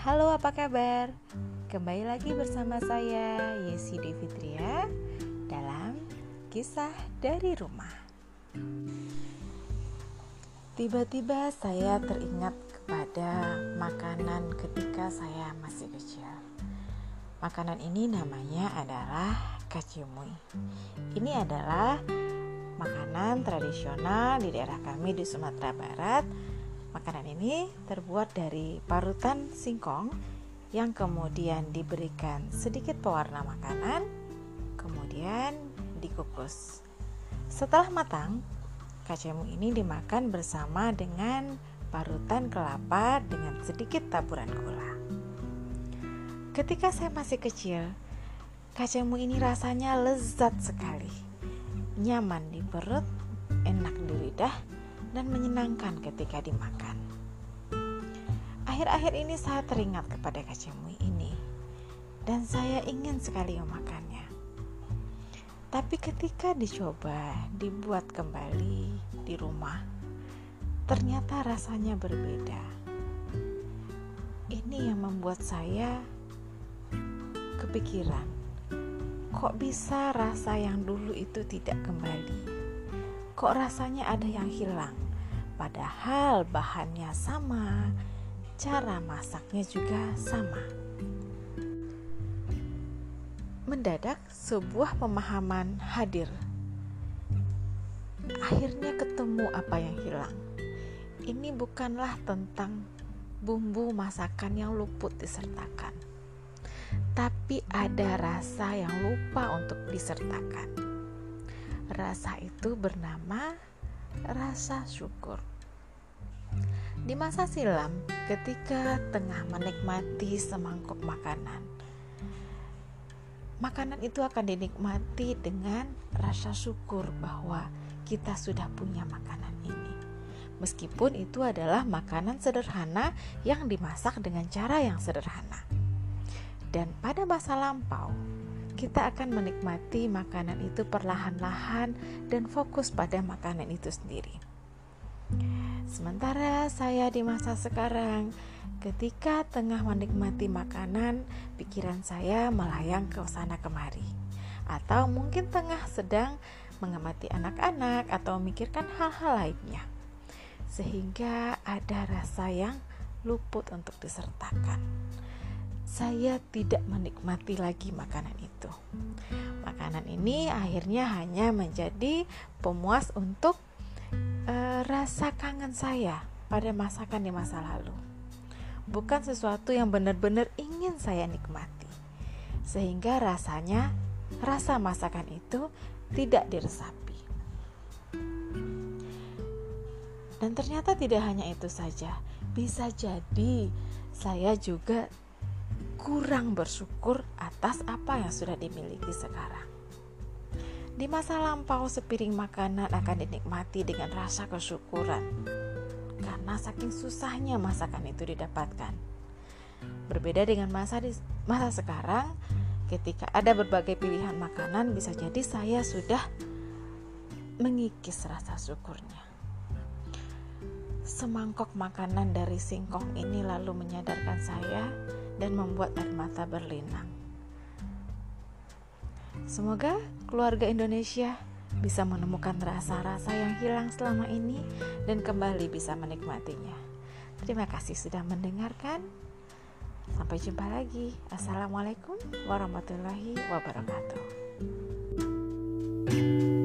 apa kabar? Kembali lagi bersama saya Yesi Devitria dalam kisah dari rumah. Tiba-tiba saya teringat kepada makanan ketika saya masih kecil. Makanan ini namanya adalah kacimui. Ini adalah makanan tradisional di daerah kami di Sumatera Barat Makanan ini terbuat dari parutan singkong yang kemudian diberikan sedikit pewarna makanan, kemudian dikukus. Setelah matang, kacemu ini dimakan bersama dengan parutan kelapa dengan sedikit taburan gula. Ketika saya masih kecil, kacemu ini rasanya lezat sekali. Nyaman di perut, enak di lidah, dan menyenangkan ketika dimakan. Akhir-akhir ini saya teringat kepada kacemui ini dan saya ingin sekali memakannya. Tapi ketika dicoba dibuat kembali di rumah, ternyata rasanya berbeda. Ini yang membuat saya kepikiran, kok bisa rasa yang dulu itu tidak kembali? Kok rasanya ada yang hilang. Padahal bahannya sama, cara masaknya juga sama. Mendadak sebuah pemahaman hadir. Akhirnya ketemu apa yang hilang. Ini bukanlah tentang bumbu masakan yang luput disertakan. Tapi ada rasa yang lupa untuk disertakan Rasa itu bernama rasa syukur. Di masa silam, ketika tengah menikmati semangkuk makanan, makanan itu akan dinikmati dengan rasa syukur bahwa kita sudah punya makanan ini. Meskipun itu adalah makanan sederhana yang dimasak dengan cara yang sederhana. Dan pada masa lampau, kita akan menikmati makanan itu perlahan-lahan dan fokus pada makanan itu sendiri. Sementara saya di masa sekarang, ketika tengah menikmati makanan, pikiran saya melayang ke sana kemari, atau mungkin tengah sedang mengamati anak-anak atau memikirkan hal-hal lainnya, sehingga ada rasa yang luput untuk disertakan saya tidak menikmati lagi makanan itu. Makanan ini akhirnya hanya menjadi pemuas untuk uh, rasa kangen saya pada masakan di masa lalu. Bukan sesuatu yang benar-benar ingin saya nikmati. Sehingga rasanya rasa masakan itu tidak diresapi. Dan ternyata tidak hanya itu saja, bisa jadi saya juga kurang bersyukur atas apa yang sudah dimiliki sekarang. Di masa lampau, sepiring makanan akan dinikmati dengan rasa kesyukuran karena saking susahnya masakan itu didapatkan. Berbeda dengan masa di, masa sekarang, ketika ada berbagai pilihan makanan, bisa jadi saya sudah mengikis rasa syukurnya. Semangkok makanan dari singkong ini lalu menyadarkan saya dan membuat air mata berlinang. Semoga keluarga Indonesia bisa menemukan rasa-rasa yang hilang selama ini dan kembali bisa menikmatinya. Terima kasih sudah mendengarkan. Sampai jumpa lagi. Assalamualaikum warahmatullahi wabarakatuh. thank you